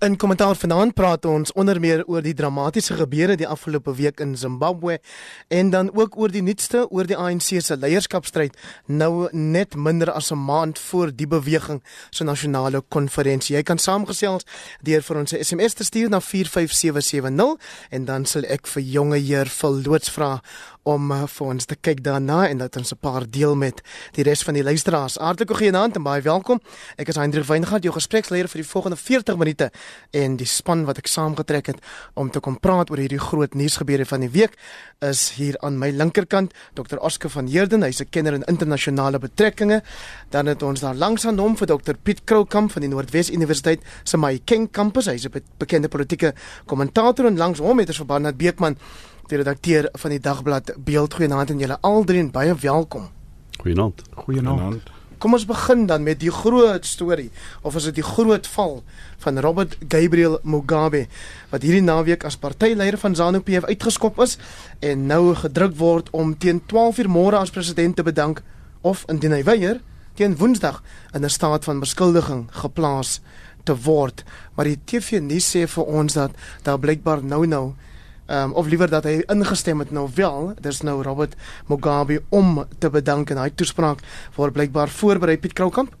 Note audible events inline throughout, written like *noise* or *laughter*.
In kommentaar vanaand praat ons onder meer oor die dramatiese gebeure die afgelope week in Zimbabwe en dan ook oor die nuutste oor die ANC se leierskapstryd nou net minder as 'n maand voor die beweging se nasionale konferensie. Jy kan saamgesels deur vir ons 'n SMS te stuur na 45770 en dan sal ek vir jonge heer Villoots vra om uh, vir ons te kyk daarna en dat ons 'n paar deel met die res van die luisteraars. Hartlike goeienaand en baie welkom. Ek is Hendrik Weingart, jou gespreksleier vir die volgende 40 minute en die span wat ek saamgetrek het om te kom praat oor hierdie groot nuusgebeure van die week is hier aan my linkerkant Dr. Oscar van Heerden, hy's 'n kenner in internasionale betrekkinge. Dan het ons daar langs aan hom vir Dr. Piet Kroukamp van die Noordwes Universiteit se Mahikeng kampus. Hy's 'n bekende politieke kommentator en langs hom het ons vir Barnard Beekman die redakteur van die dagblad Beeld Goeienaand en julle al drie en baie welkom. Goeienaand. Goeienaand. Kom ons begin dan met die groot storie of is dit die groot val van Robert Gabriel Mugabe wat hierdie naweek as partyleier van ZANU-PF uitgeskop is en nou gedruk word om teen 12:00 môre as president te bedank of indien hy weier teen Woensdag in 'n staat van beskuldiging geplaas te word. Maar die TV nuus sê vir ons dat daar blykbaar nou nou um, of liewer dat hy ingestem het nou wel dis nou Robert Mugabe om te bedank en hy toespraak waar blykbaar voorberei Piet Kroukamp.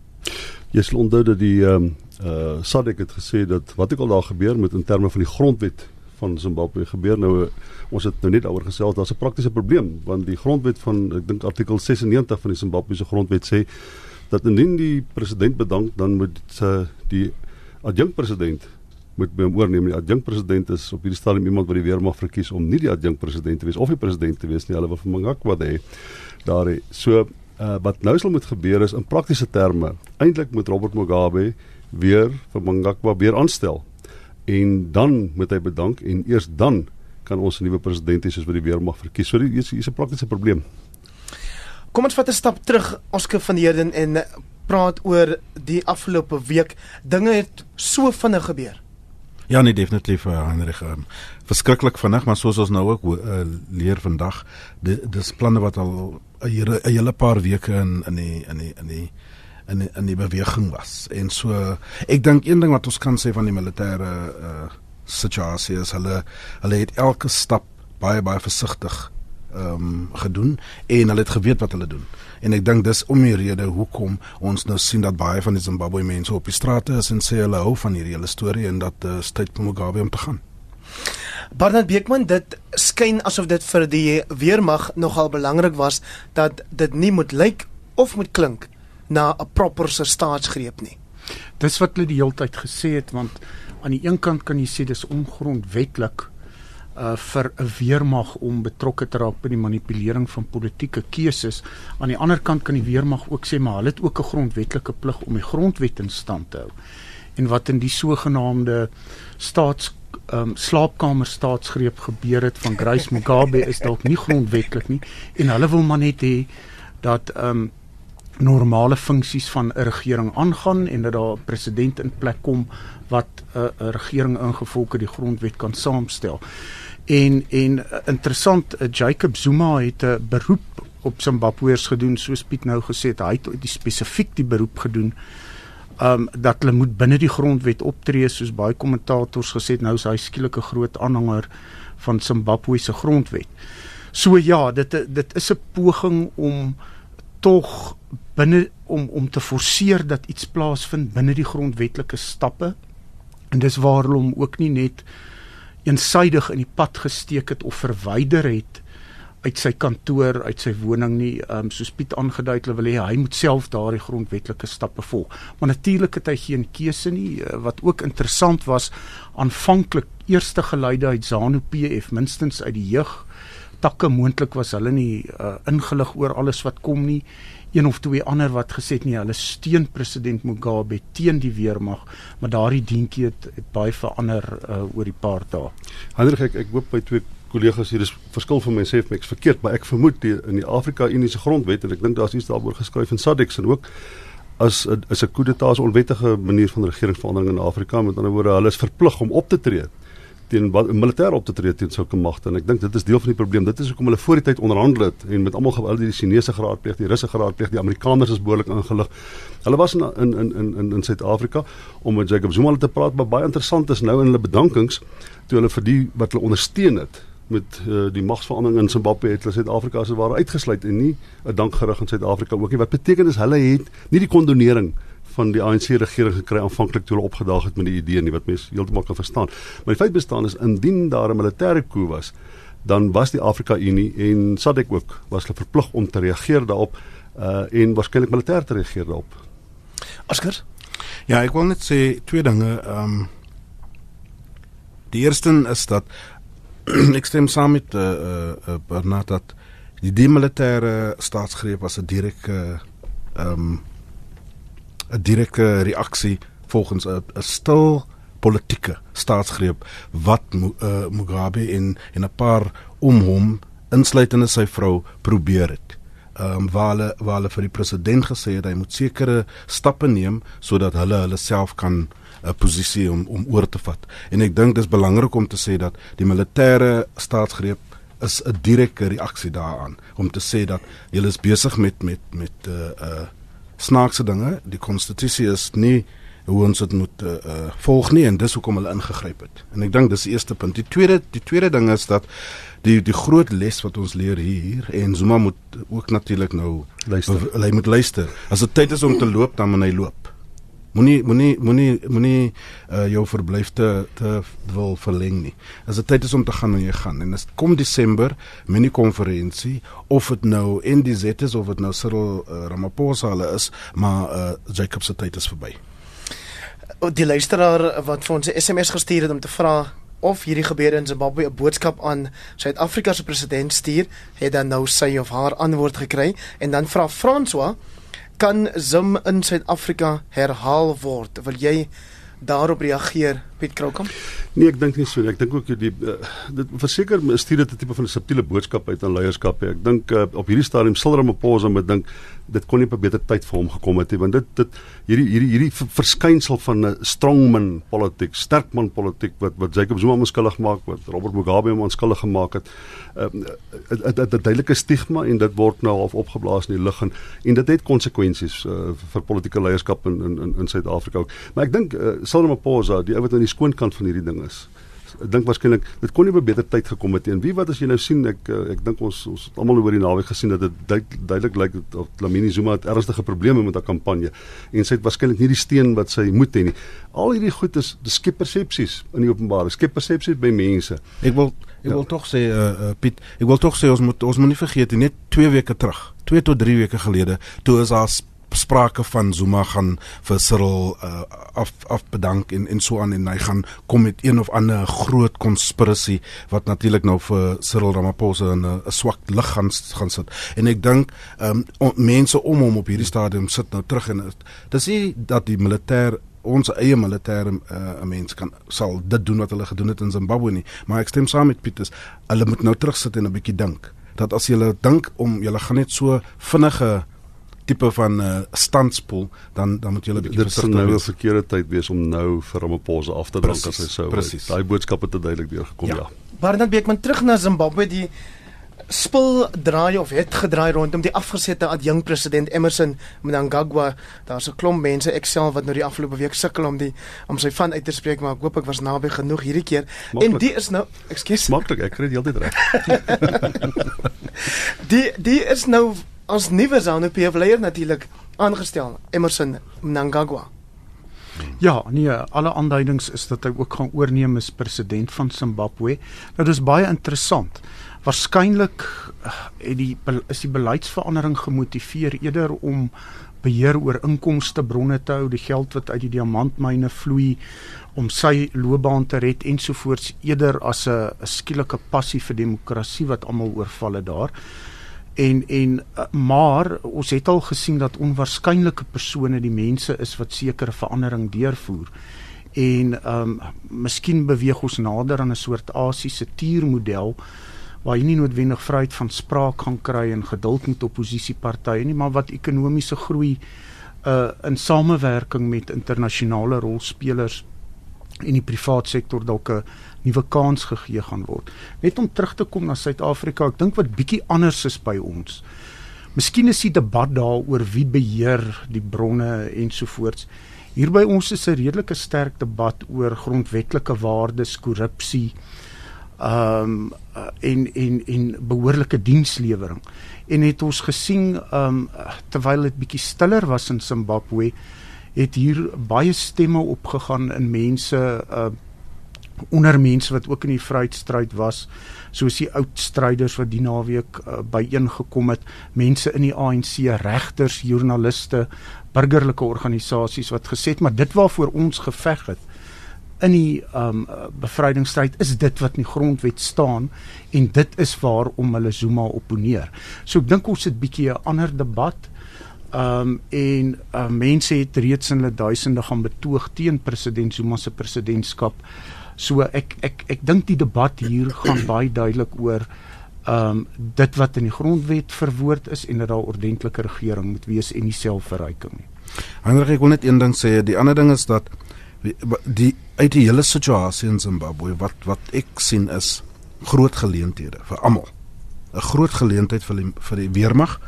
Jy sal onthou dat die ehm um, uh Sadik het gesê dat wat ook al daar gebeur met in terme van die grondwet van Zimbabwe gebeur. Nou ons het nou net daaroor gesels. Daar's 'n praktiese probleem want die grondwet van ek dink artikel 96 van die Zimbabwese grondwet sê dat indien die president bedank dan moet uh, die adjunkt president moet by hom oorneem. Die adjunkt president is op hierdie stadium iemand wat die weermag verkies om nie die adjunkt president te wees of die president te wees nie. Hulle wil vir Mangakwa hê. Daar so uh, wat nou sal moet gebeur is in praktiese terme. Eintlik moet Robert Mugabe weer vir Mangakwa weer aanstel. En dan moet hy bedank en eers dan kan ons 'n nuwe president hê soos wat die weermag verkies. So hier is 'n praktiese probleem. Kom ons vat 'n stap terug Oscar van Heerden en praat oor die afgelope week. Dinge het so vinnig gebeur. Ja, nee, definitief uh, Heinrich. Um, verskriklik vinnig, maar soos ons nou ook uh, leer vandag, dis planne wat al 'n hele 'n hele paar weke in in die in die in die in die, in die beweging was. En so ek dink een ding wat ons kan sê van die militêre uh, situasie is hulle hulle het elke stap baie baie versigtig ehm um, gedoen en hulle het geweet wat hulle doen. En ek dink dis om die rede hoekom ons nou sien dat baie van die Zimbabwe mense op die strate is en sê hulle hou van hierdie hele storie en dat dit uh, tyd vir Mugabe om te gaan. Barnard Beekman dit skyn asof dit vir die weermag nogal belangrik was dat dit nie moet lyk of moet klink na 'n proper staatsgreep nie. Dis wat hulle die hele tyd gesê het want aan die een kant kan jy sê dis ongrondwetlik uh vir 'n weermag om betrokke te raak by die manipulering van politieke keuses. Aan die ander kant kan die weermag ook sê maar hulle het ook 'n grondwetlike plig om die grondwet in stand te hou. En wat in die sogenaamde staats um slaapkamer staatsgreep gebeur het van Grace *laughs* Mugabe is dalk nie grondwetlik nie en hulle wil maar net hê dat um normale funksies van 'n regering aangaan en dat daar 'n president in plek kom wat 'n regering ingevolge die grondwet kan saamstel. En en uh, interessant uh, Jacob Zuma het 'n beroep op Zimbabweërs gedoen soos Piet nou gesê het hy het die spesifiek die beroep gedoen um dat hulle moet binne die grondwet optree soos baie kommentators gesê het nou is hy skielik 'n groot aanhanger van Zimbabwe se grondwet. So ja, dit dit is 'n poging om tog binne om om te forceer dat iets plaasvind binne die grondwetlike stappe. En dis waar hulle hom ook nie net eensydig in die pad gesteek het of verwyder het uit sy kantoor, uit sy woning nie, um, soos Piet aangedui het, hulle wil hê hy moet self daardie grondwetlike stappe volg. Maar natuurlik het hy geen keuse nie. Eh, wat ook interessant was aanvanklik eerste geluide uit ZANU-PF minstens uit die jeug. Takke moontlik was hulle nie uh, ingelig oor alles wat kom nie een of twee ander wat gesê het nie hulle steun president Mugabe teen die weermag maar daardie dientjie het, het baie verander uh, oor die paar dae. Hendrik ek ek hoop by twee kollegas hier is verskil van my sê ek verkeerd maar ek vermoed die, in die Afrika Unie se grondwet en ek dink daar's iets daaroor geskryf in SADC en ook as is 'n coup d'etat 'n onwettige manier van regeringsverandering in Afrika met ander woorde hulle is verplig om op te tree teen wat militêr op te tree teen sulke magte en ek dink dit is deel van die probleem. Dit is hoekom hulle voor die tyd onderhandel het en met almal gewil die Chinese geraadpleeg, die Russe geraadpleeg, die Amerikaners is behoorlik ingelig. Hulle was in in in in in Suid-Afrika om met Jacob Zuma te praat, maar baie interessant is nou in hulle bedankings toe hulle vir die wat hulle ondersteun het met uh, die magsverandering in Zimbabwe het hulle Suid-Afrika as ware uitgesluit en nie 'n dankgerig aan Suid-Afrika ook nie. Wat beteken is hulle het nie die kondonering van die ANC regering gekry aanvanklik toe hulle opgedaag het met die idee nie wat mense heeltemal kan verstaan. Maar die feit bestaan is indien daar 'n militêre coup was, dan was die Afrika Unie en SADC ook was hulle verplig om te reageer daarop uh en waarskynlik militêr te reageer daarop. Oscar? Ja, ek wil net sê twee dinge. Ehm um, die eerste is dat *clears throat* ek stem saam met eh uh, uh, Bernard dat die demilitêre staatsgreep was 'n direkte ehm um, 'n direkte reaksie volgens 'n stil politieke staatsgreep wat uh, Mugabe en en 'n paar om hom insluitende sy vrou probeer het. Ehm um, waar hulle waar hulle vir die president gesê het hy moet sekere stappe neem sodat hulle hulle self kan 'n posisie om om oor te vat. En ek dink dis belangrik om te sê dat die militêre staatsgreep is 'n direkte reaksie daaraan om te sê dat hulle is besig met met met 'n uh, uh, snaakse dinge. Die konstitusie is nie hoe ons dit moet uh, uh, volg nie en dis hoekom hulle ingegryp het. En ek dink dis die eerste punt. Die tweede die tweede ding is dat die die groot les wat ons leer hier en Zuma moet ook natuurlik nou luister. Hy moet luister. As dit tyd is om te loop, dan moet hy loop. Moenie moenie moenie moenie uh, jou verblyf te te wil verleng nie. As dit tyd is om te gaan, moet jy gaan. En as kom Desember, mini konferensie of dit nou NDZ is of dit nou Cyril uh, Ramaphosa hulle is, maar uh, Jacob se tyd is verby. Die luisteraar wat vir ons 'n SMS gestuur het om te vra of hierdie gebeure in Zimbabwe 'n boodskap aan Suid-Afrika se president stuur, het dan nou sy of haar antwoord gekry en dan vra François kan Zim in Suid-Afrika herhaal word? Wil jy daarop reageer, Piet Kroukamp? Nee, ek dink nie so nie. Ek dink ook die uh, dit verseker stuur dit 'n tipe van 'n subtiele boodskap uit aan leierskap. Ek dink uh, op hierdie stadium sal Ramaphosa moet dink dit kon nie op 'n beter tyd vir hom gekom het nie, want dit dit hierdie hierdie hierdie verskynsel van 'n strongman politiek, sterkman politiek wat wat Jacob Zuma onskuldig maak, wat Robert Mugabe onskuldig gemaak het. 'n uh, 'n duidelike stigma en dit word nou half opgeblaas in die lug en en dit het konsekwensies uh, vir politieke leierskap in in in Suid-Afrika ook. Maar ek dink uh, Cyril Ramaphosa, die ou wat aan die skoonkant van hierdie ding is. Ek dink waarskynlik dit kon nie op 'n beter tyd gekom het nie. En wie wat as jy nou sien ek eh, ek dink ons ons het almal oor die naweek gesien dat dit duidelik lyk dat Lamini Zuma het ernstige probleme met haar kampanje en sy het waarskynlik nie die steen wat sy moet hê nie. Al hierdie goed is skep persepsies in die openbare. Skep persepsies by mense. Ek wil ek ja. wil tog sê uh, uh, Piet, ek wil tog sê ons moet ons moenie vergeet net 2 weke terug, 2 tot 3 weke gelede, toe is daar sprake van Zuma gaan vir Cyril uh, af af bedank en en so aan en hy gaan kom met een of ander groot konspirasie wat natuurlik nou vir Cyril Ramaphosa 'n swak lig gaan gaan sit. En ek dink um, mense om hom op hierdie stadium sit nou terug en dis nie dat die militêr ons eie militêre uh, mens kan sal dit doen wat hulle gedoen het in Zimbabwe nie, maar ek stem saam met Pieters, hulle moet nou terugsit en 'n bietjie dink dat as jy dink om jy gaan net so vinnige tipe van 'n uh, eh, standspoel dan dan moet jy 'n bietjie versigtig nou wees. Dit sou 'n verkeerde tyd wees om nou vir Ramaphosa af te drank as hy sou. Daai boodskap het duidelik deurgekom, ja. ja. Maar dan Beekman terug na Zimbabwe die spul draai of het gedraai rondom die afgesette adjunk president Emerson Mnangagwa. Daar's 'n klomp mense ek self wat nou die afgelope week sukkel om die om sy van uit te spreek, maar ek hoop ek was naby genoeg hierdie keer. Makkelijk. En die is nou, ekskuus. *laughs* Maklik, ek kry dit heeltyd reg. *laughs* die die is nou as nuwe ZANU-PF leier natuurlik aangestel, Emerson Mnangagwa. Ja, nee, alle aanduidings is dat hy ook gaan oorneem as president van Zimbabwe. Nou dis baie interessant. Waarskynlik eh, het die is die beleidsverandering gemotiveer eerder om beheer oor inkomste bronne te hou, die geld wat uit die diamantmyne vloei om sy loopbaan te red ensovoorts eerder as 'n skielike passie vir demokrasie wat almal oorval het daar. En en eh, maar ons het al gesien dat onwaarskynlike persone die mense is wat sekere verandering deurvoer. En ehm um, miskien beweeg ons nader aan 'n soort Asiese tuurmodel waar jy nie noodwendig vryheid van spraak gaan kry en geduld met oppositiepartye nie maar wat ekonomiese groei uh in samewerking met internasionale rolspelers en die privaat sektor dalk 'n nuwe kans gegee gaan word. Net om terug te kom na Suid-Afrika, ek dink wat bietjie anders is by ons. Miskien is die debat daaroor wie beheer die bronne ensovoorts. Hier by ons is 'n redelike sterk debat oor grondwetlike waardes, korrupsie, ehm um, en en en behoorlike dienslewering. En het ons gesien ehm um, terwyl dit bietjie stiller was in Zimbabwe, het hier baie stemme opgegaan in mense uh onder mense wat ook in die vryheidsstryd was soos die oud stryders wat die naweek uh, byeengekom het mense in die ANC regters joernaliste burgerlike organisasies wat gesê het maar dit waarvoor ons geveg het in die um bevrydingsstryd is dit wat in die grondwet staan en dit is waarom hulle Zuma opponeer. So ek dink ons het bietjie 'n ander debat. Um en uh, mense het reeds in hulle duisende gaan betoog teen president Zuma se presidentskap. So ek ek ek dink die debat hier gaan baie duidelik oor um, dit wat in die grondwet verwoord is en dat daar ordentlike regering moet wees en nie selfverryking nie. Hendrik ek wil net een ding sê, die ander ding is dat die uit die hele situasie in Zimbabwe wat wat ek sien is groot geleenthede vir almal. 'n Groot geleentheid vir die, vir die weermag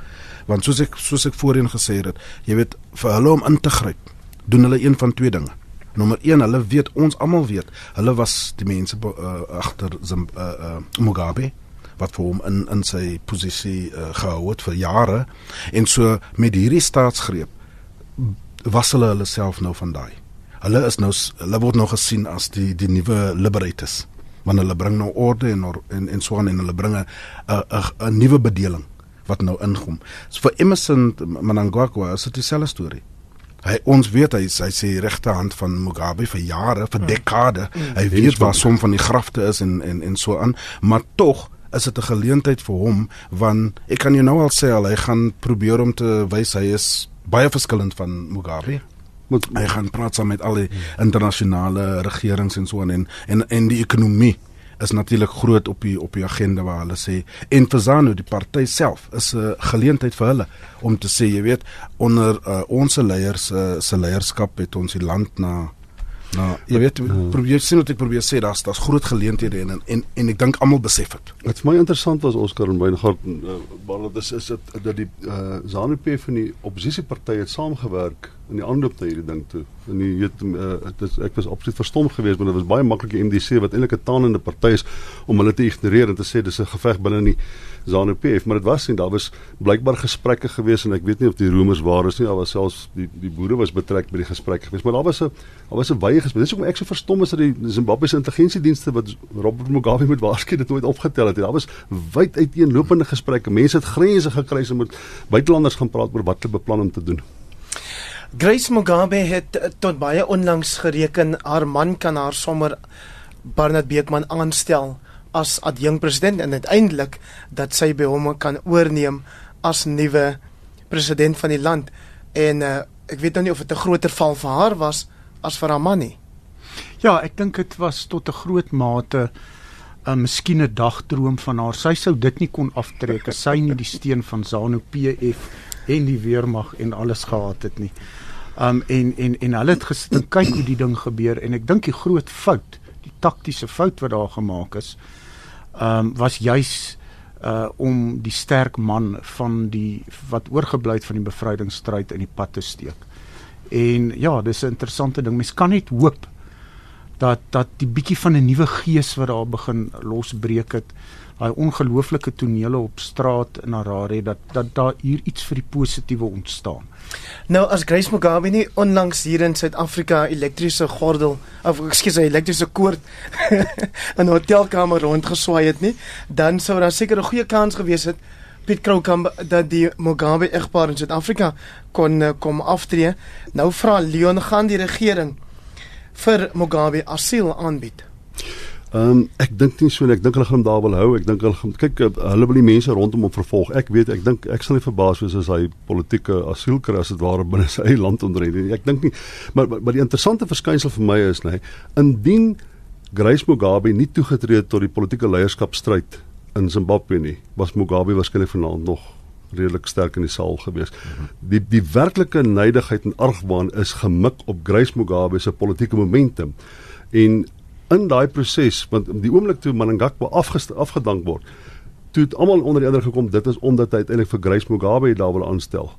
want soos ek soos ek voorheen gesê het, jy weet vir hulle om in te gryp, doen hulle een van twee dinge. Nommer 1, hulle weet ons almal weet, hulle was die mense uh, agter uh, uh, Mugabe wat vir hom in in sy posisie uh, gehou het vir jare en so met hierdie staatsgreep was hulle hulle self nou van daai. Hulle is nou hulle word nou gesien as die die nuwe liberators. Want hulle bring nou orde en en en so aan en hulle bring 'n 'n 'n nuwe bedeling wat nou inkom. So vir Emerson Mnangagwa is dit dieselfde storie. Hy ons weet hy hy sê regterhand van Mugabe vir jare, vir hmm. dekade. Hmm. Hy weet waar som van die grafte is en en en so aan, maar tog is dit 'n geleentheid vir hom want ek kan jou nou al sê al hy gaan probeer om te wys hy is baie verskillend van Mugabe. Moet hy gaan praat saam met al die internasionale regerings en so aan en en en die ekonomie is natuurlik groot op die op die agenda waar hulle sê en vir Zanu die party self is 'n geleentheid vir hulle om te sê jy weet onder uh, ons leiers uh, se leierskap het ons die land na Nou, jy weet, ja. probeer sien wat ek probeer sê, daar's daar's groot geleenthede en en en ek dink almal besef dit. Wat vir my interessant was Oscar en Wyngaard, uh, maar dit is is dit dat die uh, ZANU-PF en die oppositiepartye het saamgewerk in die aanloop na hierdie ding toe. En jy weet uh, dit is ek was absoluut verstom geweest, maar dit was baie maklik die MDC wat eintlik 'n taanende party is om hulle te ignoreer en te sê dis 'n geveg binne in die ZANU-PF, maar dit was nie, daar was blykbaar gesprekke geweest en ek weet nie of die rumors waar is nie, daar was selfs die die boere was betrek by die gesprekke geweest, maar daar was 'n daar was 'n wye gesprek. Dis hoekom ek so verstom is dat die Zimbabwe se intelligensiedienste wat Robert Mugabe moet waarskynlik dit nooit opgetel het. Daar was wyd uiteenlopende gesprekke. Mense het grense gekruis en met buitelanders gaan praat oor wat hulle beplan om te doen. Grace Mugabe het eh, tot baie onlangs gereken haar man kan haar sommer Barnard Beekman aanstel as adjunk president en uiteindelik dat sy by hom kan oorneem as nuwe president van die land en uh, ek weet nou nie of dit 'n groter val vir haar was as vir haar man nie. Ja, ek dink dit was tot 'n groot mate 'n uh, miskien 'n dagdroom van haar. Sy sou dit nie kon aftrek as sy nie die steen van ZANU PF en die weermag en alles gehad het nie. Um en en en hulle het gesit en kyk hoe die ding gebeur en ek dink die groot fout, die taktiese fout wat daar gemaak is, um was juis uh om die sterk man van die wat oorgebly het van die bevrydingsstryd in die pad te steek. En ja, dis 'n interessante ding. Mens kan net hoop dat dat die bietjie van 'n nuwe gees wat daar begin losbreek het, daai ongelooflike tonele op straat in Harare dat dat daar hier iets vir die positiewe ontstaan. Nou as Grace Mugabe nie onlangs hier in Suid-Afrika elektriese gordel of ekskuus, elektriese koord *laughs* in 'n hotelkamer rondgeswaai het nie, dan sou daar seker 'n goeie kans gewees het Piet Kroukamp dat die Mugabe egpaar in Suid-Afrika kon uh, kom aftree. Nou vra Leon gaan die regering vir Mugabe asiel aanbied. Ehm um, ek dink nie so nie. Ek dink hulle gaan hom daar wil hou. Ek dink hulle gaan kyk eh, hulle wil die mense rondom hom vervolg. Ek weet ek dink ek sal nie verbaas wees as hy politieke asiel kry as dit ware binne *laughs* sy eie land onderhou nie. Ek dink nie maar, maar maar die interessante verskynsel vir my is nê, indien Grace Mugabe nie toegetree het tot die politieke leierskapstryd in Zimbabwe nie, was Mugabe waarskynlik vanaand nog redelik sterk in die saal gewees. Die die werklike neidigheid en argwaan is gemik op Grace Mugabe se politieke momentum En in daai proses want die oomblik toe Mnangagwa afgedank word, toe het almal onder die indruk gekom dit is omdat hy uiteindelik vir Grace Mugabe daar wil aanstel.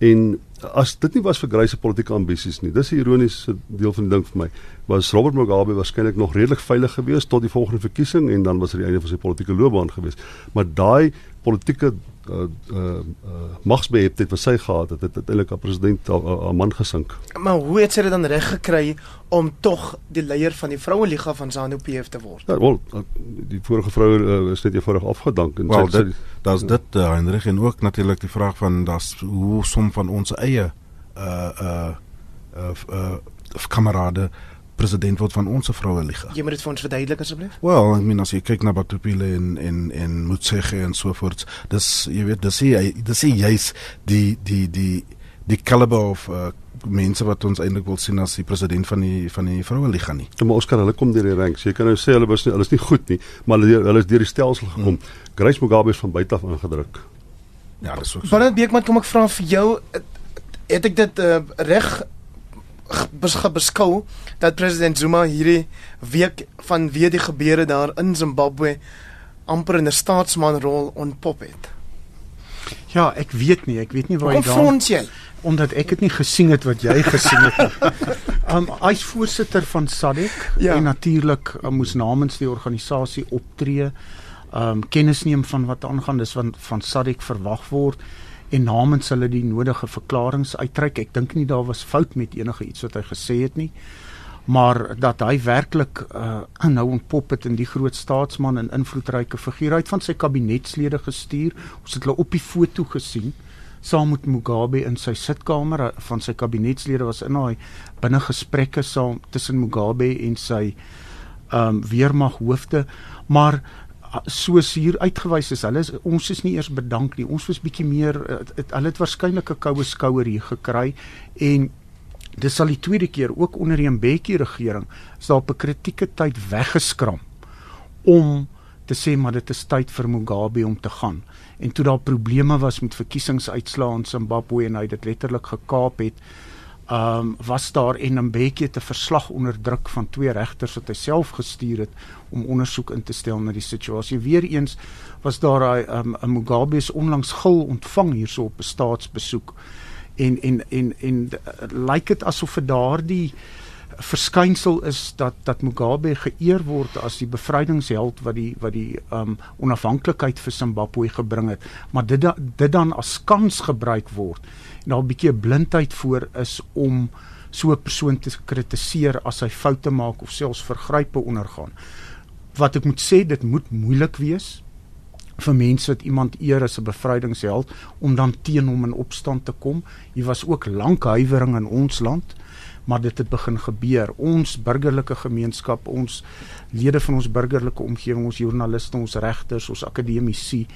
En as dit nie was vir Grace se politieke ambisies nie, dis 'n ironiese deel van die ding vir my, was Robert Mugabe waarskynlik nog redelik veilig geweest tot die volgende verkiesing en dan was dit die einde van sy politieke loopbaan geweest. Maar daai politieke uh uh, uh magsbeheptheid wat sy gehad het, het uiteindelik aan president aan man gesink. Maar hoe het sy dit dan reg gekry om tog die leier van die Vroueliga van ZANU-PF te word? Ja, wel, die vorige vrou uh, is net eenvoudig afgedank en well, sy daar's dit uh, Heinrich en ook natuurlik die vraag van daar's hoe som van ons eie uh uh uh, uh kamerade president word van ons vroue liga. Jy moet dit vir ons verduidelik asseblief. Wel, ek meen as jy kyk na Batupile en en en Mutsege en so voort, dis jy weet dis jy dis jy's die die die die caliber of uh, mense wat ons eintlik wil sien as die president van die van die vroue liga nie. Ja, maar Oscar, hulle kom deur die ranks. Jy kan nou sê hulle was nie hulle is nie goed nie, maar hulle hulle is deur die stelsel gekom. Hmm. Grace Mugabe is van buite af ingedruk. Ja, dis ook so. Wanneer Beekman kom ek vra vir jou het ek dit uh, reg beskou dat president Zuma hierdie week van weer die gebeure daar in Zimbabwe amper in 'n staatsmanrol ontpop het. Ja, ek weet nie, ek weet nie waar jy dan jy? omdat ek dit nie gesien het wat jy gesien het. *laughs* Um hy's voorsitter van SADC ja. en natuurlik um, moes namens die organisasie optree, um kennis neem van wat aangaan, dis van van SADC verwag word en namens hulle die nodige verklaringe uitreik. Ek dink nie daar was fout met enige iets wat hy gesê het nie. Maar dat hy werklik uh nou ontpop het in die groot staatsman en invloedryke figuur uit van sy kabinetslede gestuur. Ons het hulle op die foto gesien saam met Mugabe in sy sitkamer van sy kabinetslede was in daai binne gesprekke saam tussen Mugabe en sy ehm um, weermaghoofde maar soos hier uitgewys is, hulle is, ons is nie eers bedank nie. Ons was bietjie meer het, het, hulle het waarskynlik 'n koue skouer hier gekry en dis al die tweede keer ook onder die Mbeki regering is daar op 'n kritieke tyd weggeskram om te sê maar dit is tyd vir Mugabe om te gaan. En toe daar probleme was met verkiesingsuitslae in Zimbabwe en hy dit letterlik gekaap het, um, was daar en bietjie te verslag onder druk van twee regters wat hy self gestuur het om ondersoek in te stel na die situasie. Weereens was daar 'n um, 'n Mugabe se onlangs gil ontvang hierso op 'n staatsbesoek en en en en lyk like dit asof vir daardie verskynsel is dat dat Mugabe geëer word as die bevrydingsheld wat die wat die um onafhanklikheid vir Zimbabwe gebring het maar dit dit dan as kans gebruik word en daar 'n bietjie 'n blindheid voor is om so 'n persoon te kritiseer as hy foute maak of selfs vergrype ondergaan. Wat ek moet sê, dit moet moeilik wees vir mense wat iemand eer as 'n bevrydingsheld om dan teen hom in opstand te kom. Hier was ook lank huiwering in ons land, maar dit het begin gebeur. Ons burgerlike gemeenskap, ons lede van ons burgerlike omgewing, ons joernaliste, ons regters, ons akademici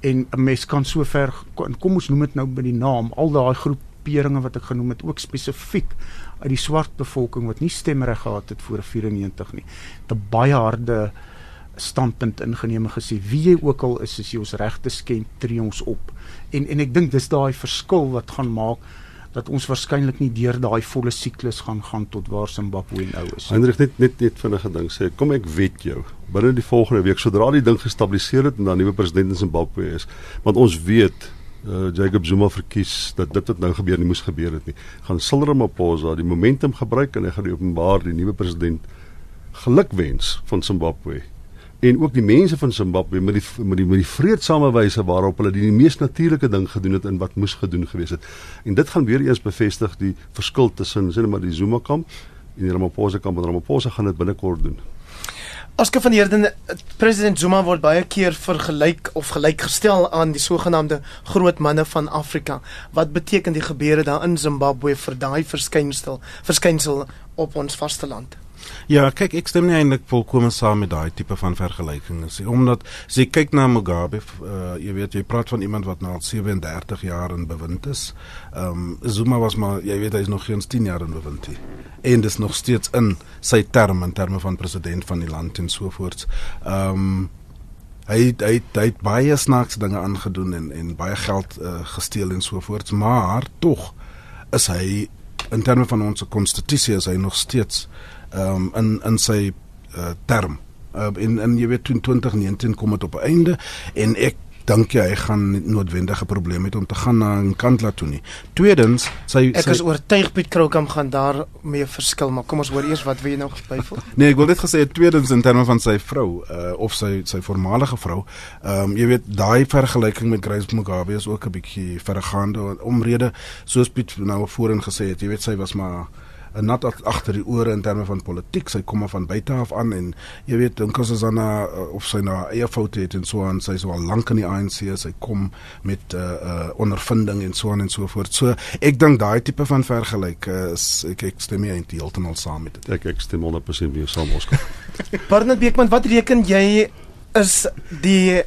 en 'n mens kan so ver kom ons noem dit nou by die naam al daai groeperinge wat ek genoem het ook spesifiek uit die swart bevolking wat nie stemreg gehad het voor 94 nie. 'n baie harde standpunt ingeneem en gesê wie jy ook al is as jy ons regte skend tree ons op. En en ek dink dis daai verskil wat gaan maak dat ons waarskynlik nie deur daai volle siklus gaan gaan tot waar Zimbabwe nou is. Hendrik net net net vinnige ding sê, kom ek weet jou. Binne die volgende week sodra die ding gestabiliseer het en dan nuwe president in Zimbabwe is, want ons weet uh, Jacob Zuma verkies dat dit wat nou gebeur nie moes gebeur het nie. Gaan Cyril Ramaphosa die momentum gebruik en hy gaan die openbaar die nuwe president gelukwens van Zimbabwe en ook die mense van Zimbabwe met die met die met die vredesame wyse waarop hulle die, die mees natuurlike ding gedoen het en wat moes gedoen gewees het. En dit gaan weer eens bevestig die verskil tussen sien maar die Zuma kamp en die Ramaphosa kamp. Ramaphosa gaan dit binnekort doen. Aske van Heerden president Zuma word baie keer vergelyk of gelykgestel aan die sogenaamde groot manne van Afrika. Wat beteken die gebeure daar in Zimbabwe vir daai verskynsel verskynsel op ons vasteland? Ja, kyk, ek stem nie eintlik volkome saam met daai tipe van vergelykings nie, omdat as jy kyk na Mugabe, uh, jy weet jy praat van iemand wat nou al 37 jaar in bewind is. Ehm um, Zuma was maar, jy weet hy is nog geen 10 jaar in bewind nie. En dis nog steeds in sy term in terme van president van die land en so voort. Ehm um, hy hy hy het baie snaakse dinge aangedoen en en baie geld uh, gesteel en so voort, maar tog is hy in terme van ons konstitusie is hy nog steeds um, in in sy uh, term. Uh, en en jy weet 2019 kom dit op 'n einde en ek dink jy hy gaan noodwendige probleme hê om te gaan na 'n kantla toe nie. Tweedens, sy Ek is oortuig Piet Krookam gaan daarmee verskil, maar kom ons hoor eers wat wil jy nou byvoeg? *laughs* nee, ek wil net gesê tweedens in terme van sy vrou uh, of sy sy voormalige vrou. Ehm um, jy weet daai vergelyking met Grace Mugabe is ook 'n bietjie verregaande omrede soos Piet nou voorheen gesê het. Jy weet sy was maar nat agter die ore in terme van politiek. Sy kom maar van buite af aan en jy weet dink as sy na of sy na eie foute het en so aan, sy is al lank in die ANC, sy kom met 'n uh, uh, ondervinding en so aan en so voort. So ek dink daai tipe van vergelyk uh, is ek ek stem nie eintlik heeltemal saam met dit. Ek ek stem 100% mee saam Oskar. *laughs* Barnard Beekman, wat reken jy is die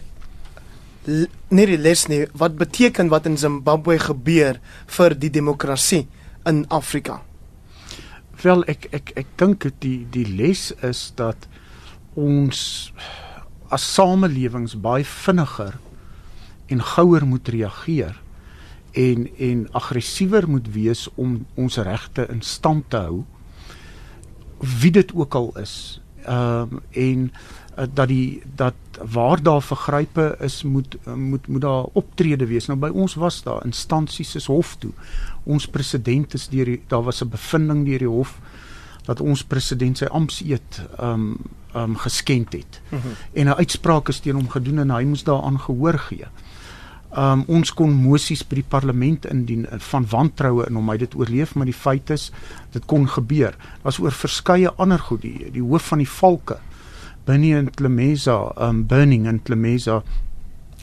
nie die les nie, wat beteken wat in Zimbabwe gebeur vir die demokrasie in Afrika? Wel ek ek ek dink die die les is dat ons as samelewings baie vinniger en gouer moet reageer en en aggressiewer moet wees om ons regte in stand te hou wie dit ook al is. Ehm um, en uh, dat die dat waar daar vergrype is moet moet moet daar optrede wees. Nou by ons was daar instansies soos hof toe. Ons president is deur daar was 'n bevinding deur die hof dat ons president sy ampseed um um geskenk het. Mm -hmm. En 'n uitspraak is teen hom gedoen en hy moes daaraan gehoor gee. Um ons kon mosies by die parlement indien van wantroue in hom hy dit oorleef maar die feit is dit kon gebeur. Daar's oor verskeie ander goed die die hoof van die valke binne in Tlemesa um burning in Tlemesa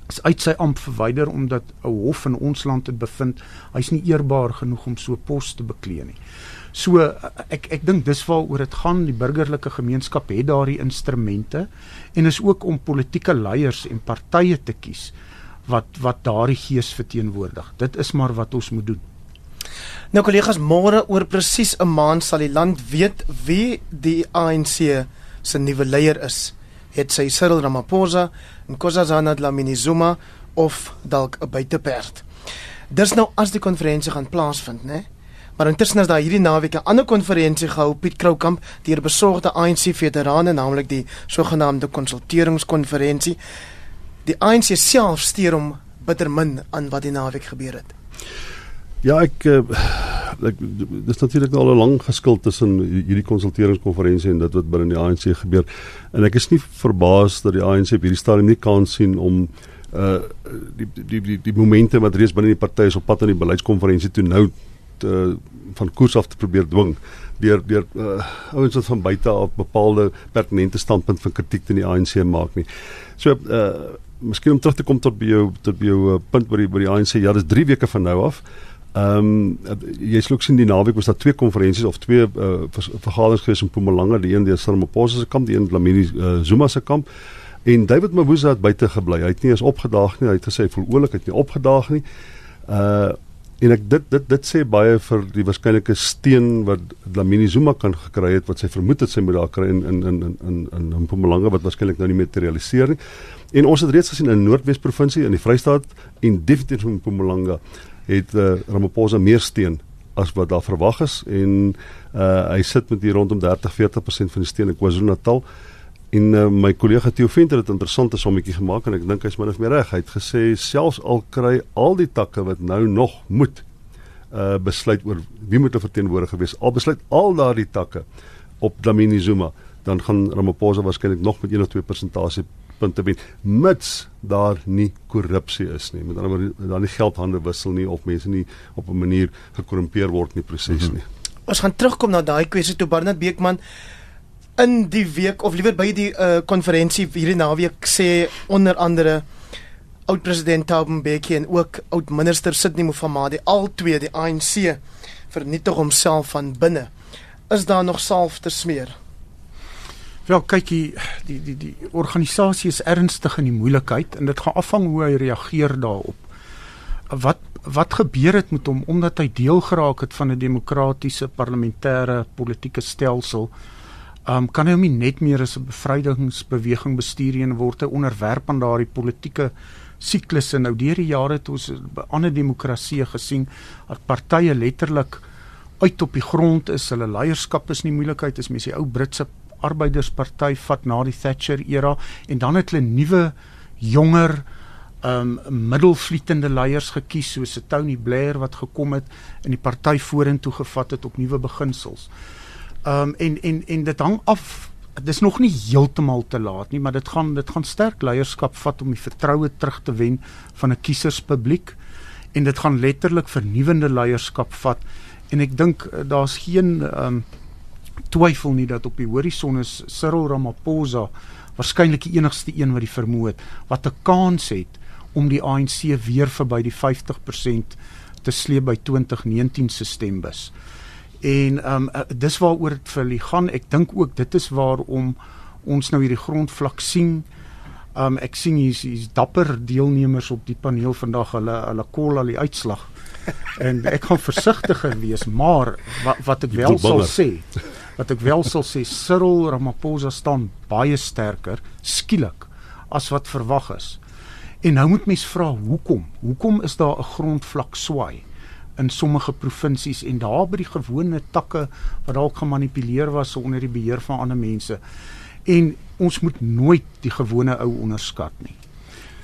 is uit sy amp verwyder omdat 'n hof in ons land het bevind hy's nie eerbaar genoeg om so 'n pos te beklee nie. So ek ek dink dis waaroor dit gaan die burgerlike gemeenskap het daardie instrumente en is ook om politieke leiers en partye te kies wat wat daardie gees verteenwoordig. Dit is maar wat ons moet doen. Nou kollegas, môre oor presies 'n maand sal die land weet wie die ANC se nuwe leier is. Het sy Cyril Ramaphosa, Nkosazana Dlamini Zuma of dalk 'n buiteperd. Dis nou as die konferensie gaan plaasvind, né? Maar intussen is daar hierdie naweek 'n ander konferensie gehou Piet Kroukamp deur besorgde ANC veterane, naamlik die sogenaamde konsulteringskonferensie. Die ANC self steur hom bitter min aan wat die naweek gebeur het. Ja, ek uh, ek dis natuurlik al 'n lang geskil tussen hierdie konsulteringskonferensie en dit wat binne die ANC gebeur. En ek is nie verbaas dat die ANC op hierdie stadium nie kan sien om uh die die die die momente wat reeds binne die party is op pad aan die beleidskonferensie toe nou te, van koers af te probeer dwing deur deur uh, ouens wat van buite af bepaalde pertinente standpunt van kritiek teen die ANC maak nie. So uh miskien om terug te kom tot by jou tot by jou uh, punt by die by die ANC ja, dis 3 weke van nou af. Ehm um, jy sê ook sien die naweek was daar twee konferensies of twee uh, vergaderings gewees in Mpumalanga, die een deur Ramaphosa se kamp, die een Dlamini uh, Zuma se kamp. En David Mabuza het buite gebly. Hy het nie eens opgedaag nie. Hy het gesê hy voel oulik, hy het nie opgedaag nie. Uh en ek dit dit dit sê baie vir die waarskynlike steen wat Dlamini Zuma kan gekry het wat sy vermoed het sy moet daar kry in in in in in in Mpumalanga wat waarskynlik nou nie materialiseer nie. En ons het reeds gesien in Noordwes provinsie in die Vrystaat en definitief in Mpumalanga het uh, Ramaphosa meer steun as wat daar verwag is en uh, hy sit met hier rondom 30-40% van die steun in KwaZulu-Natal. En uh, my kollega Theo Venter het 'n interessante sommetjie gemaak en ek dink hy's min of meer reg. Hy het gesê selfs al kry al die takke wat nou nog moet uh besluit oor wie moet 'n verteenwoordiger wees. Al besluit al daardie takke op Dlamini Zuma, dan gaan Ramaphosa waarskynlik nog met 1 of 2 persentasie punte wen mits daar nie korrupsie is nie. Met ander woorde daar nie geldhande wissel nie of mense nie op 'n manier gekorrumpeer word in die proses nie. Mm -hmm. Ons gaan terugkom na daai kwessie toe Barnard Beekman in die week of liewer by die konferensie uh, hierdie naweek sê onder andere oud president Thabo Mbeki en ook oud minister Sidney Mufamadi al twee die ANC vernietig homself van binne. Is daar nog salf te smeer? Wel kyk die die die die organisasie is ernstig in die moeilikheid en dit gaan afhang hoe hy reageer daarop. Wat wat gebeur het met hom omdat hy deel geraak het van 'n demokratiese parlementêre politieke stelsel? Um kan hy hom net meer as 'n bevrydingsbeweging bestuur en word hy onderwerp aan daardie politieke siklusse nou deur die jare het ons by ander demokratieë gesien dat partye letterlik uit op die grond is. Hulle leierskap is nie moeilikheid is mense die ou Britse arbeidersparty vat na die Thatcher era en dan het hulle nuwe jonger um middelvlietende leiers gekies soos Tony Blair wat gekom het en die party vorentoe gevat het op nuwe beginsels. Um en en en dit hang af dis nog nie heeltemal te laat nie, maar dit gaan dit gaan sterk leierskap vat om die vertroue terug te wen van 'n kieserspubliek en dit gaan letterlik vernuwende leierskap vat en ek dink eh, daar's geen um twyfel nie dat op die horison is Cyril Ramaphosa waarskynlik die enigste een wat die vermoë het wat 'n kans het om die ANC weer verby die 50% te sleep by 2019 se stembus. En ehm um, dis waaroor dit vir hulle gaan. Ek dink ook dit is waarom ons nou hierdie grondvlak sien. Ehm um, ek sien hier's hier's dapper deelnemers op die paneel vandag. Hulle hulle kol al die uitslag. *laughs* En ek gaan versigtiger wees, maar wat wat ek wel sal sê, *laughs* wat ek wel sal sê, Cyril Ramaphosa staan baie sterker skielik as wat verwag is. En nou moet mens vra hoekom? Hoekom is daar 'n grondvlak swaai in sommige provinsies en daar by die gewone takke wat dalk gemanipuleer was onder die beheer van ander mense? En ons moet nooit die gewone ou onderskat nie.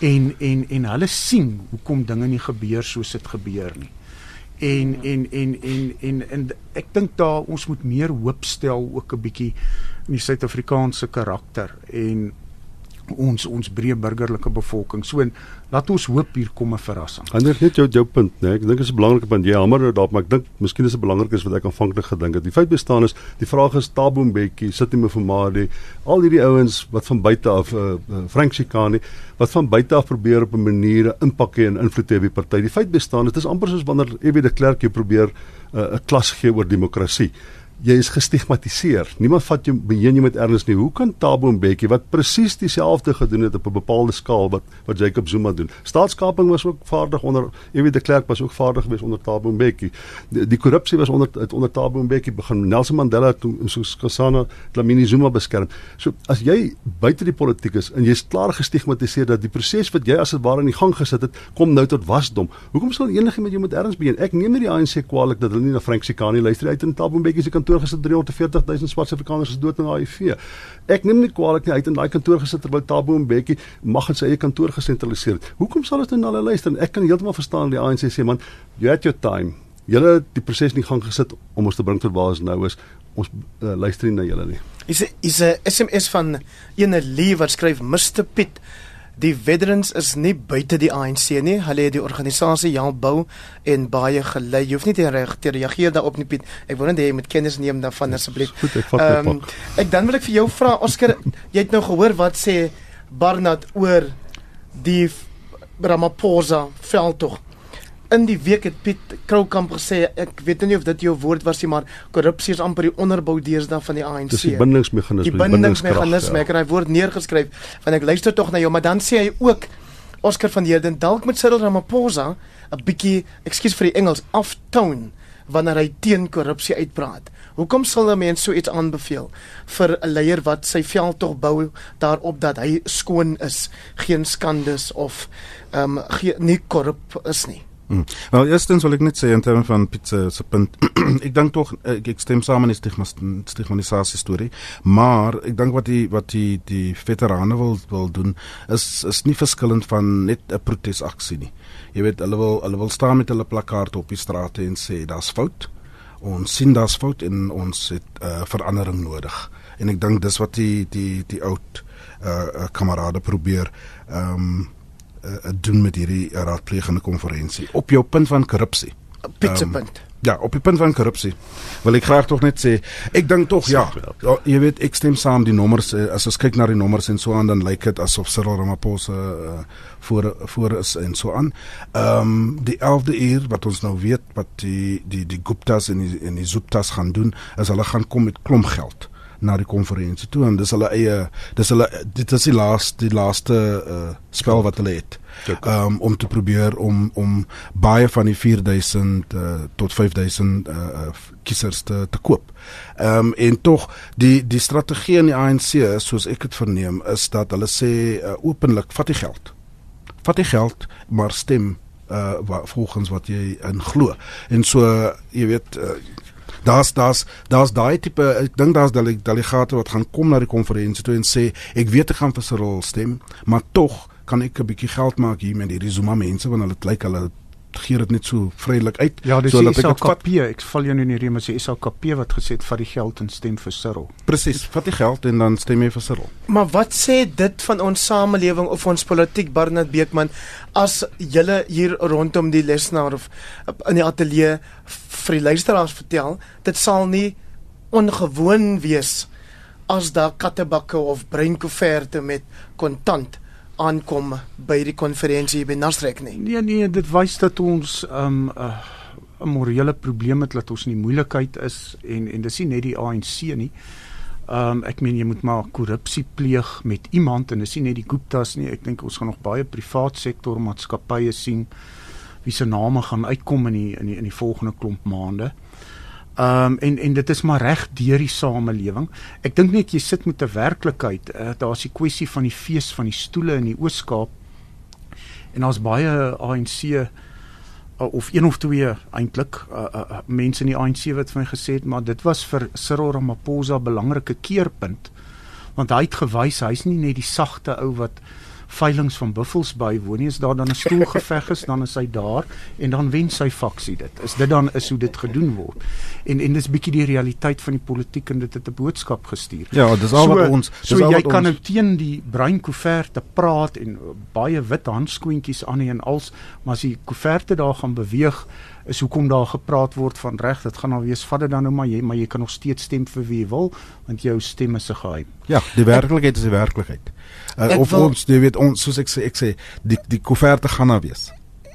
En en en hulle sien hoekom dinge nie gebeur soos dit gebeur nie. En en en en en en ek dink daar ons moet meer hoop stel ook 'n bietjie in die Suid-Afrikaanse karakter. En ons ons breë burgerlike bevolking. So en laat ons hoop hier kom 'n verrassing. Ander net jou jou punt, né? Nee, ek dink dit is 'n belangrike punt. Jy hamer nou daarop, maar ek dink miskien is dit belangrik is wat ek aanvanklik gedink het. Die feit bestaan is, die vraag is Tabo Mbeki, sit nie me vir Madi, al hierdie ouens wat van buite af uh, uh Frank Chikani wat van buite af probeer op 'n manier impak hê en invloed hê op die party. Die feit bestaan, dit is amper soos wanneer F.W. de Klerk jy probeer uh, 'n uh, klas gee oor demokrasie jy is gestigmatiseer. Niemand vat jou beheen jy met erns nie. Hoe kan Tabo Mbeki wat presies dieselfde gedoen het op 'n bepaalde skaal wat wat Jacob Zuma doen. Staatskaping was ook vaardig onder Ewie de Klerk was ook vaardig geweest onder Tabo Mbeki. Die, die korrupsie was onder het onder Tabo Mbeki begin. Nelson Mandela toe soos Kasana Dlamini Zuma beskerm. So as jy buite die politiek is en jy's klaar gestigmatiseer dat die proses wat jy as dit ware in die gang gesit het, kom nou tot wasdom. Hoekom sal enigiemand jou met erns begin? Ek neem nie die ANC kwaadlik dat hulle nie na Frank Sikani luister uit in Tabo Mbeki se kantoor kantoor gesit 340 000 swart Afrikaners is dood aan HIV. Ek neem nie kwaliek nie uit in daai kantoor gesit terwyl Tabo Mbeki mag in sy eie kantoor gesentraliseer het. Hoekom sal ons nou na hulle luister? Ek kan heeltemal verstaan die ANC sê man, you had your time. Julle het die proses nie gang gesit om ons te bring tot waar ons nou is. Ons uh, luister nie na julle nie. Is is 'n SMS van ene Lee wat skryf Mr Piet Die veterans is nie buite die ANC nie. Hulle het die organisasie help bou en baie gelei. Jy hoef nie te, reag, te reageer daarop nie Piet. Ek wil net hê jy moet kennis neem daarvan asseblief. Goed, ek vat dit. Um, ek dan wil ek vir jou vra Oscar, jy het nou gehoor wat sê Barnard oor die Ramaphosa veldtog in die week het Piet Kroukamp gesê ek weet nie of dit jou woord was nie maar korrupsie is amper die onderbou deesdae van die ANC. Dis die bindingsmeganisme. Die bindingsmeganisme. Ek het hy woord neergeskryf want ek luister tog na jou maar dan sê hy ook Oscar van Heerden dalk met Cyril Ramaphosa 'n bietjie ekskuus vir die Engels aftone wanneer hy teen korrupsie uitpraat. Hoekom sal 'n mens so iets aanbeveel vir 'n leier wat sy veld tog bou daarop dat hy skoon is, geen skandes of ehm um, nie korrup is nie? Hmm. Wel eerstens wil ek net sê in terme van pizza se punt. *clears throat* ek dink tog ek, ek stem saam met die stigmatisasie storie, maar ek dink wat die wat die die veterane wil wil doen is is nie verskillend van net 'n protesaksie nie. Jy weet hulle wil hulle wil staan met hulle plakkaat op die strate en sê daar's fout. Ons sien daar's fout en ons het uh, verandering nodig. En ek dink dis wat die die die oud uh, kamerade probeer ehm um, uh, doen met hierdie raadplegende konferensie op jou punt van korrupsie. Pitsepunt. Um, ja, op die punt van korrupsie. Wil ek graag tog net sê, ek dink tog ja, ja, jy weet ek stem saam die nommers as ons kyk na die nommers en so aan dan lyk dit asof Cyril Ramaphosa uh, voor voor is en so aan. Ehm um, die 11de uur wat ons nou weet wat die die die Guptas en die en die Zuptas gaan doen, is hulle gaan kom met klomp geld na die konferensie toe en dis hulle eie dis hulle dit is die laaste die laaste uh, spel wat hulle het um, om te probeer om om baie van die 4000 uh, tot 5000 uh, uh, kiesers te te koop. Ehm um, en tog die die strategie in die ANC soos ek dit verneem is dat hulle sê uh, openlik vat die geld. Vat die geld maar stem uh wat volgens wat jy in glo. En so jy weet uh, Daar's daar's daar's daai tipe ek dink daar's delegate wat gaan kom na die konferensie toe en sê ek weet ek gaan vir Cyril stem, maar tog kan ek 'n bietjie geld maak hier met hierdie Zuma mense want hulle lyk hulle gee dit net so vrylik uit. Ja, dis so die SKP. Ek val jou nou nie rede maar sê SKP wat gesê het vat die geld en stem vir Cyril. Presies, vat die geld en dan stem jy vir Cyril. Maar wat sê dit van ons samelewing of ons politiek Barnard Beekman as julle hier rondom die lesenaar of in die ateljee vir die luisteraars vertel, dit sal nie ongewoon wees as daar kattebakke of breinkoeverte met kontant aankom by die konferensie by Nasrek nie. Nee nee, dit wys dat ons 'n um, uh, morele probleem het dat ons in die moeilikheid is en en dis nie net die ANC nie. Ehm um, ek meen jy moet maar korrupsie pleeg met iemand en dis nie net die Guptas nie. Ek dink ons gaan nog baie privaat sektor maatskappye sien wie se name gaan uitkom in die in die in die volgende klomp maande. Ehm um, en en dit is maar reg deur die samelewing. Ek dink net jy sit met 'n werklikheid. Uh, daar's die kwessie van die fees van die stoele in die Oos-Kaap. En daar's baie ANC uh, of een of twee eintlik uh, uh, mense in die ANC wat vir my gesê het maar dit was vir Cyril Ramaphosa 'n belangrike keerpunt want hy het gewys hy's nie net die sagte ou wat veilings van buffels bywoon nie. As daar dan 'n stoelgeveg is, dan is hy daar en dan wen sy faksie dit. Is dit dan is hoe dit gedoen word. En en dis bietjie die realiteit van die politiek en dit het 'n boodskap gestuur. Ja, dis al so, wat ons dis so al jy kan ons... nou teen die bruin koeverte praat en baie wit handskoentjies aan en als, maar as die koeverte daar gaan beweeg is hoekom daar gepraat word van reg dit gaan nou wees vat dit dan nou maar jy maar jy kan nog steeds stem vir wie jy wil want jou stem is 'n geheim. Ja, die werklikheid is die werklikheid. Uh, of wil, ons jy weet ons soos ek sê ek sê die die koeverte gaan nou wees.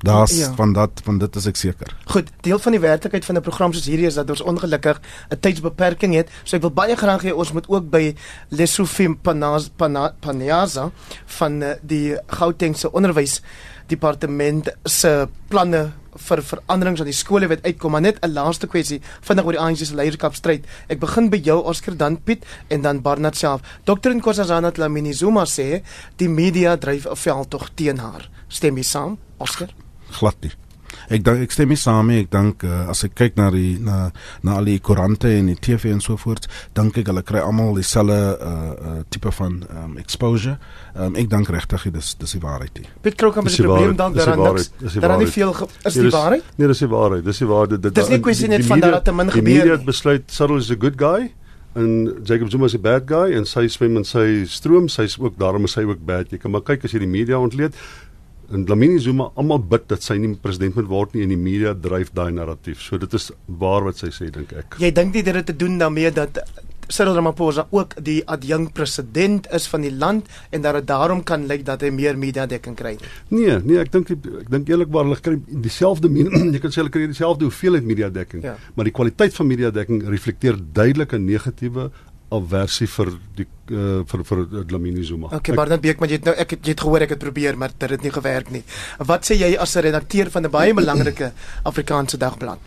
Daar's ja. van dat van dit is ek seker. Goed, deel van die werklikheid van 'n program soos hierdie is dat ons ongelukkig 'n tydsbeperking het. So ek wil baie graag hê ons moet ook by Lesofim Panaza van eh, die Gautengse onderwys departement se planne vir veranderings aan die skole wat uitkom maar net 'n laaste kwessie vinnig oor die ANC se leierskapstryd. Ek begin by jou Oscar dan Piet en dan Barnard self. Dr Nkosazana Dlamini Zuma sê die media dryf 'n veldtog teen haar. Stem jy saam, Oscar? Glad nie. Ek dink ek stem mee saam. Ek dink uh, as ek kyk na die na na al die koerante en die TV en so voort, dink ek hulle kry almal dieselfde uh uh tipe van um, exposure. Um, ek dink regtig dis dis die waarheid. Piet Krok het 'n probleem dan daaraan niks. Daar is nie veel is die waarheid? Nee, dis die waarheid. Dis die waarheid. Dit is nie kwessie net van dat dit te min gebeur nie. Die media het besluit Cyril is a good guy en Jacob Zuma is 'n bad guy en sy swem in sy stroom, sy's ook daarom is sy ook bad. Jy kan maar kyk as jy die media ontleed en Dlamini Zuma almal bid dat sy nie president moet word nie en die media dryf daai narratief. So dit is waar wat sy sê dink ek. Jy dink nie dit het te doen daarmee dat Cyril Ramaphosa ook die adjunkt president is van die land en dat dit daarom kan lyk dat hy meer media dekking kry. Nee, nee, ek dink ek dink eerlikwaar hulle kry dieselfde *clears throat* jy kan sê hulle kry dieselfde hoeveelheid media dekking, ja. maar die kwaliteit van media dekking reflekteer duidelik 'n negatiewe aversie vir die uh, vir vir Dlamini Zuma. Okay, maar dan Beek, maar jy het nou ek het, jy het gehoor ek het probeer, maar dit het nie gewerk nie. Wat sê jy as 'n redakteur van 'n baie belangrike *clears throat* Afrikaanse dagblad?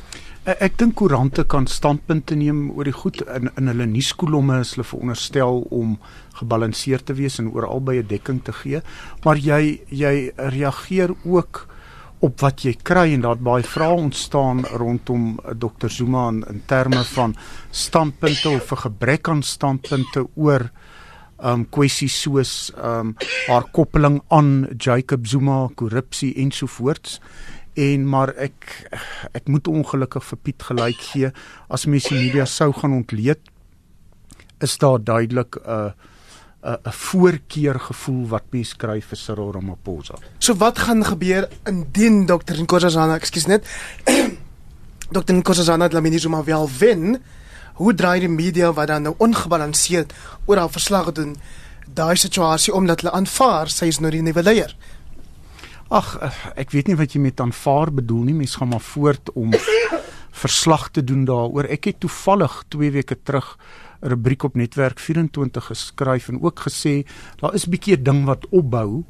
Ek, ek dink koerante kan standpunte neem oor die goed in in hulle nuuskolomme is hulle veronderstel om gebalanseerd te wees en oor albei 'n dekking te gee, maar jy jy reageer ook op wat jy kry en daar baie vrae ontstaan rondom eh, Dr Zuma in, in terme van standpunte of 'n gebrek aan standpunte oor um kwessies soos um haar koppeling aan Jacob Zuma, korrupsie ensovoorts. En maar ek ek moet ongelukkig vir Piet gelyk gee as mens die media sou gaan ontleed is daar duidelik 'n uh, 'n 'n voorkeur gevoel wat mens kry vir Cyril Ramaphosa. So wat gaan gebeur indien Dr. Nkosazana, ekskuus net, Dr. Nkosazana Dlamini Zuma wel wen? Hoe draai die media wat dan nou ongebalanseerd oor haar verslag doen daai situasie omdat hulle aanvaar sy is nou die nuwe leier? Ag, ek weet nie wat jy met aanvaar bedoel nie. Mens gaan maar voort om *coughs* verslag te doen daaroor. Ek het toevallig 2 weke terug rubriek op netwerk 24 geskryf en ook gesê daar is 'n bietjie 'n ding wat opbou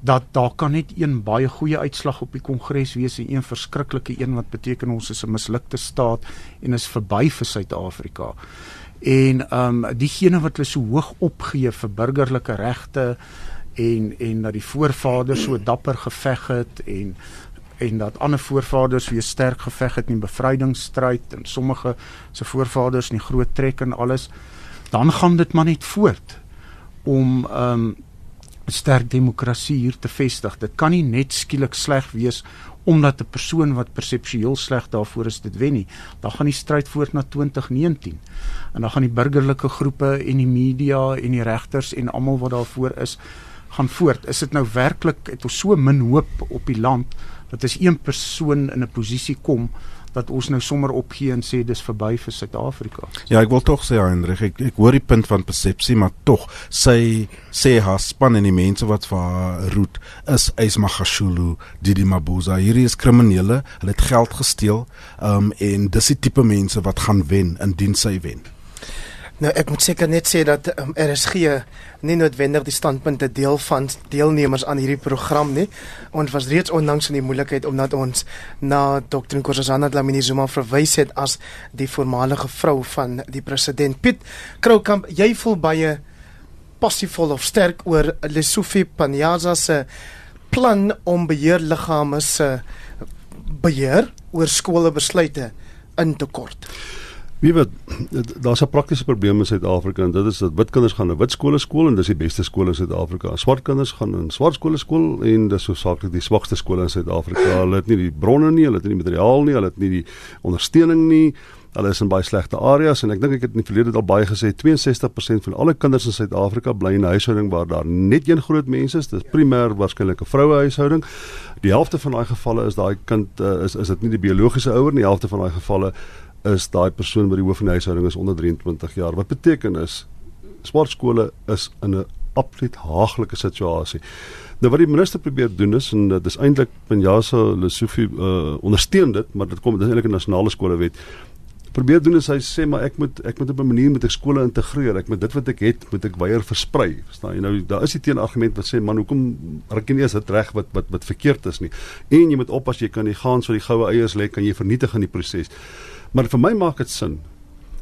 dat daar kan net een baie goeie uitslag op die kongres wees en een verskriklike een wat beteken ons is 'n mislukte staat en is verby vir Suid-Afrika. En ehm um, diegene wat hulle so hoog opgee vir burgerlike regte en en dat die voorvaders so dapper geveg het en en dat ander voorvaders weer sterk geveg het in die bevrydingsstryd en sommige se voorvaders in die groot trek en alles dan gaan dit maar net voort om ehm um, sterk demokrasie hier te vestig. Dit kan nie net skielik sleg wees omdat 'n persoon wat perseptueel sleg daarvoor is dit wen nie. Dan gaan die stryd voort na 2019. En dan gaan die burgerlike groepe en die media en die regters en almal wat daarvoor is gaan voort. Is dit nou werklik het ons so min hoop op die land dat as een persoon in 'n posisie kom dat ons nou sommer opgee en sê dis verby vir Suid-Afrika. Ja, ek wil tog sê Hendrik, ek ek hoor die punt van persepsie, maar tog sy sê haar span en die mense wat vir haar roet is Ismagashulu, Didi Mabuza. Hierdie is kriminele, hulle het geld gesteel, um en dis die tipe mense wat gaan wen indien sy wen. Nou ek moet seker net sê dat um, RSG nie noodwendig die standpunte deel van deelnemers aan hierdie program nie. Ons was reeds onlangs in die moeilikheid omdat ons na Dr. Nkosazana Dlamini Zuma verwys het as die voormalige vrou van die president Piet Kroukamp. Jy voel baie passievol of sterk oor Lesofie Panyaza se plan om beheerliggame se beheer oor skole besluite in te kort. Wie weet, daar's 'n praktiese probleem in Suid-Afrika en dit is dat wit kinders gaan na wit skole skool en dis die beste skole in Suid-Afrika. Swart kinders gaan in swart skole skool en dis hoofsaaklik die swakste skole in Suid-Afrika. Hulle het nie die bronne nie, hulle het nie die materiaal nie, hulle het nie die ondersteuning nie. Hulle is in baie slegte areas en ek dink ek het in die verlede al baie gesê 62% van alle kinders in Suid-Afrika bly in 'n huishouding waar daar net een groot mens is. Dis primêr waarskynlik 'n vroue huishouding. Die helfte van daai gevalle is daai kind uh, is is dit nie die biologiese ouer nie. Die helfte van daai gevalle is daai persoon by die hoof van die huishouding is onder 23 jaar. Wat beteken is swart skole is in 'n absoluut haaglike situasie. Nou wat die minister probeer doen is en dit is eintlik Panjasa Lesofie uh, ondersteun dit, maar dit kom dit is eintlik 'n nasionale skolewet. Probeer doen is hy sê maar ek moet ek moet op 'n manier met ek skole integreer. Ek moet dit wat ek het, moet ek weier versprei. Verstaan jy nou daar is die teenargument wat sê man hoekom raak jy nie eens dit reg wat wat wat verkeerd is nie. En jy moet oppas jy kan nie gaan so die goue eiers lê kan jy vernietig in die proses. Maar vir my maak dit sin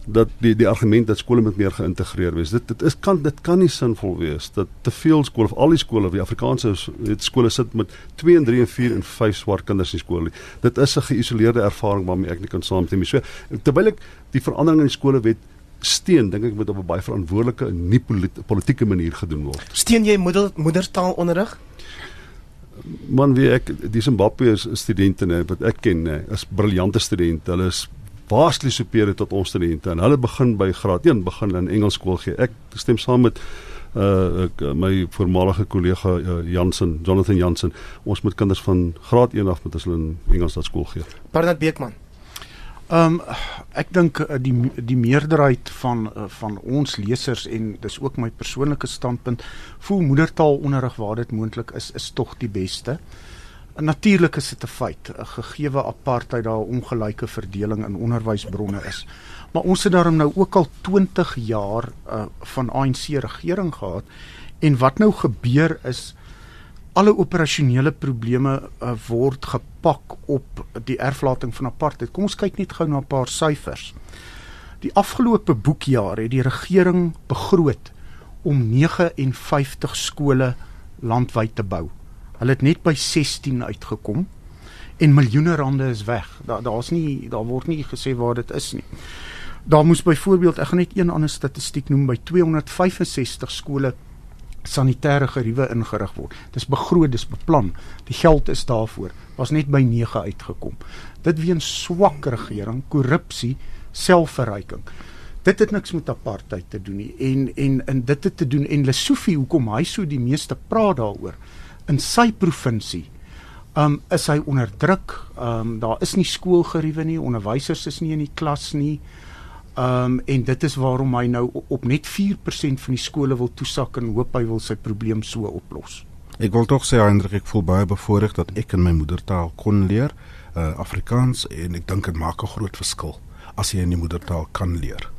dat die die argument dat skole moet meer geïntegreer wees. Dit dit is kan dit kan nie sinvol wees dat te veel skole of al die skole, die Afrikaanse het skole sit met 2 en 3 en 4 en 5 swart kinders in skole. Dit is 'n geïsoleerde ervaring waarmee ek nie kan saamstem nie. So terwyl ek die verandering in die skolewet steun, dink ek moet op 'n baie verantwoordelike en nie politieke manier gedoen word. Steun jy moeder moedertaalonderrig? Man, wie ek die Zimbabwe studente nê wat ek ken nê, is briljante studente. Hulle is vastly superior tot ons studente en hulle begin by graad 1 begin in Engels skool gee. Ek stem saam met uh ek, my voormalige kollega uh, Jansen, Jonathan Jansen. Ons moet kinders van graad 1 af met hulle in Engels laat skool gee. Bernard Beekman. Ehm um, ek dink uh, die die meerderheid van van ons lesers en dis ook my persoonlike standpunt voel moedertaalonderrig waar dit moontlik is is tog die beste. Natuurlik is dit 'n feit, 'n gegeewe apartheid daar 'n ongelyke verdeling in onderwysbronne is. Maar ons het daarom nou ook al 20 jaar uh, van ANC regering gehad en wat nou gebeur is alle operasionele probleme uh, word gepak op die erflating van apartheid. Kom ons kyk net gou na 'n paar syfers. Die afgelope boekjaar het die regering begroot om 59 skole landwyd te bou. Hulle het net by 16 uitgekom en miljoene rande is weg. Daar daar's nie daar word nie gesê waar dit is nie. Daar moes byvoorbeeld ek gaan net een ander statistiek noem by 265 skole sanitêre geriewe ingerig word. Dis begroot, dis beplan. Die geld is daarvoor. Was net by 9 uitgekom. Dit weens swak regering, korrupsie, selfverryking. Dit het niks met apartheid te doen nie en en in dit het te doen en Lesofie hoekom hy so die meeste praat daaroor in sy provinsie um is hy onder druk. Um daar is nie skoolgeriewe nie, onderwysers is nie in die klas nie. Um en dit is waarom hy nou op net 4% van die skole wil toesak en hoop hy wil sy probleem so oplos. Ek wil tog sê Hendrik, ek voel baie bevoorreg dat ek in my moedertaal kon leer, uh Afrikaans en ek dink dit maak 'n groot verskil as jy in die moedertaal kan leer.